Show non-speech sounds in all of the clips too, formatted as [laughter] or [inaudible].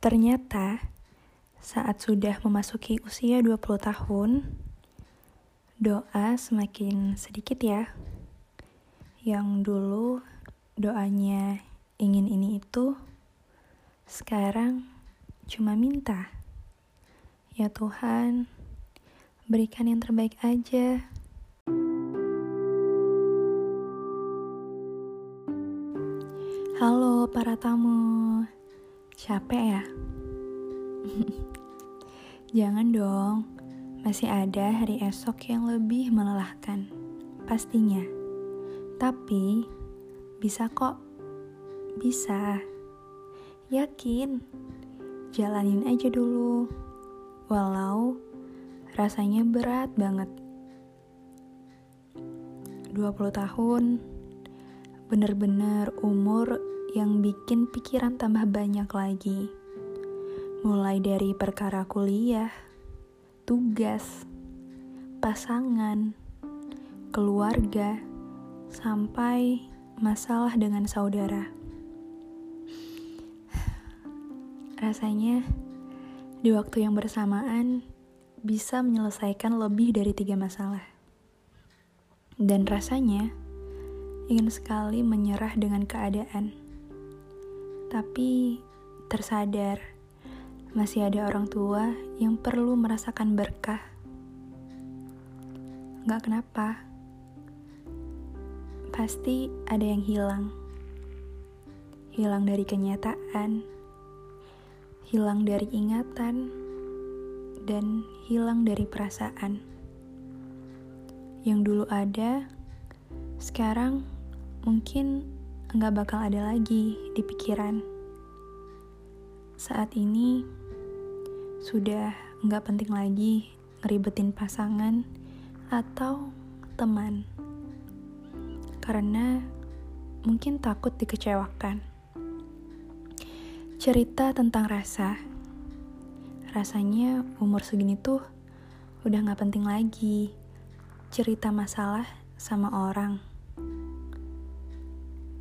Ternyata saat sudah memasuki usia 20 tahun, doa semakin sedikit ya. Yang dulu doanya ingin ini itu, sekarang cuma minta. Ya Tuhan, berikan yang terbaik aja. Halo para tamu. Capek ya? [laughs] Jangan dong, masih ada hari esok yang lebih melelahkan. Pastinya. Tapi, bisa kok. Bisa. Yakin. Jalanin aja dulu. Walau rasanya berat banget. 20 tahun bener-bener umur yang bikin pikiran tambah banyak lagi. Mulai dari perkara kuliah, tugas, pasangan, keluarga, sampai masalah dengan saudara. Rasanya di waktu yang bersamaan bisa menyelesaikan lebih dari tiga masalah. Dan rasanya ingin sekali menyerah dengan keadaan tapi tersadar masih ada orang tua yang perlu merasakan berkah. Gak kenapa, pasti ada yang hilang. Hilang dari kenyataan, hilang dari ingatan, dan hilang dari perasaan. Yang dulu ada, sekarang mungkin nggak bakal ada lagi di pikiran. Saat ini sudah nggak penting lagi ngeribetin pasangan atau teman, karena mungkin takut dikecewakan. Cerita tentang rasa, rasanya umur segini tuh udah nggak penting lagi cerita masalah sama orang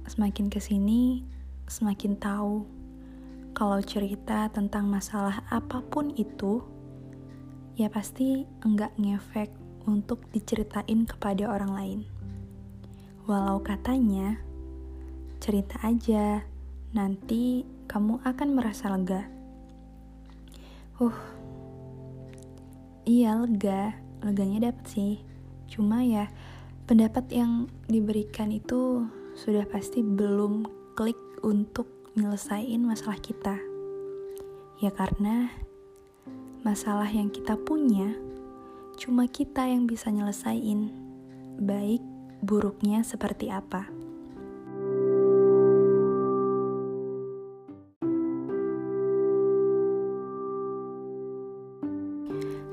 Semakin ke sini, semakin tahu kalau cerita tentang masalah apa pun itu, ya pasti enggak ngefek untuk diceritain kepada orang lain. Walau katanya, cerita aja, nanti kamu akan merasa lega. Uh, iya lega, leganya dapet sih. Cuma ya, pendapat yang diberikan itu sudah pasti belum klik untuk nyelesain masalah kita. Ya karena masalah yang kita punya cuma kita yang bisa nyelesain. Baik buruknya seperti apa.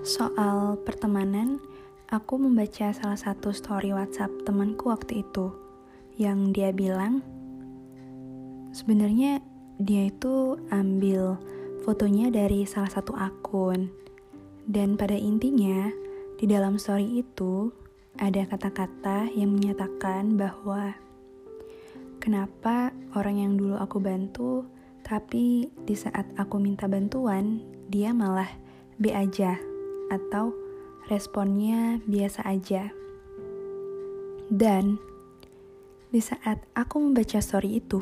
Soal pertemanan, aku membaca salah satu story WhatsApp temanku waktu itu yang dia bilang sebenarnya dia itu ambil fotonya dari salah satu akun. Dan pada intinya di dalam story itu ada kata-kata yang menyatakan bahwa kenapa orang yang dulu aku bantu tapi di saat aku minta bantuan dia malah B aja atau responnya biasa aja. Dan di saat aku membaca story itu,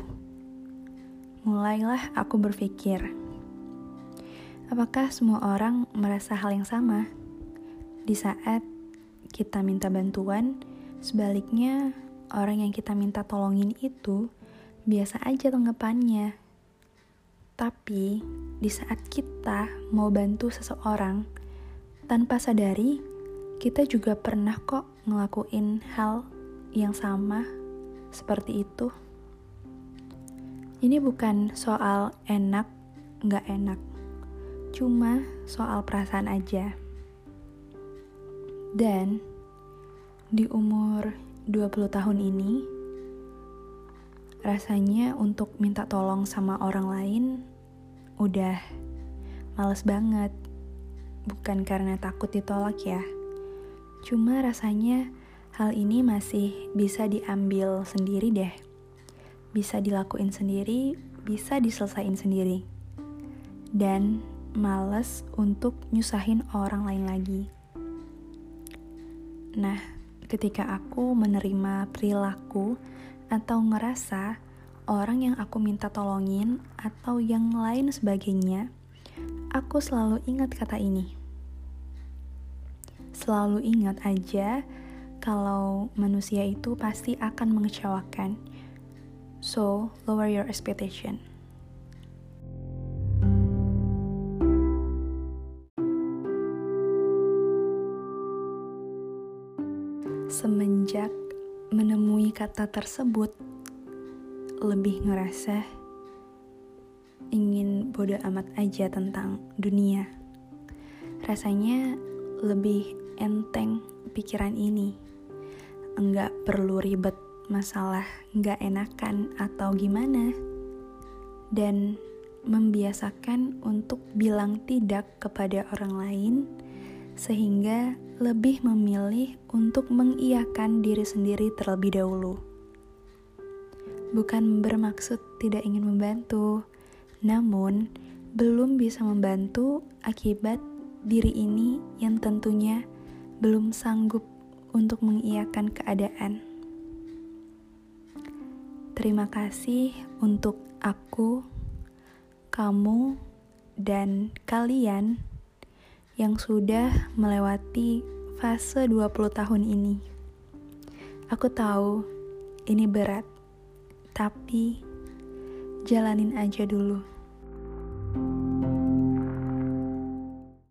mulailah aku berpikir, apakah semua orang merasa hal yang sama? Di saat kita minta bantuan, sebaliknya orang yang kita minta tolongin itu biasa aja tanggapannya. Tapi di saat kita mau bantu seseorang, tanpa sadari, kita juga pernah kok ngelakuin hal yang sama seperti itu. Ini bukan soal enak, nggak enak. Cuma soal perasaan aja. Dan di umur 20 tahun ini, rasanya untuk minta tolong sama orang lain udah males banget. Bukan karena takut ditolak ya. Cuma rasanya hal ini masih bisa diambil sendiri deh. Bisa dilakuin sendiri, bisa diselesain sendiri. dan males untuk nyusahin orang lain lagi. Nah, ketika aku menerima perilaku atau ngerasa orang yang aku minta tolongin atau yang lain sebagainya, aku selalu ingat kata ini. Selalu ingat aja kalau manusia itu pasti akan mengecewakan. So, lower your expectation. Semenjak menemui kata tersebut, lebih ngerasa ingin bodoh amat aja tentang dunia. Rasanya lebih enteng pikiran ini. Enggak perlu ribet masalah enggak enakan atau gimana. Dan membiasakan untuk bilang tidak kepada orang lain sehingga lebih memilih untuk mengiyakan diri sendiri terlebih dahulu. Bukan bermaksud tidak ingin membantu, namun belum bisa membantu akibat diri ini yang tentunya belum sanggup untuk mengiyakan keadaan. Terima kasih untuk aku, kamu, dan kalian yang sudah melewati fase 20 tahun ini. Aku tahu ini berat, tapi jalanin aja dulu.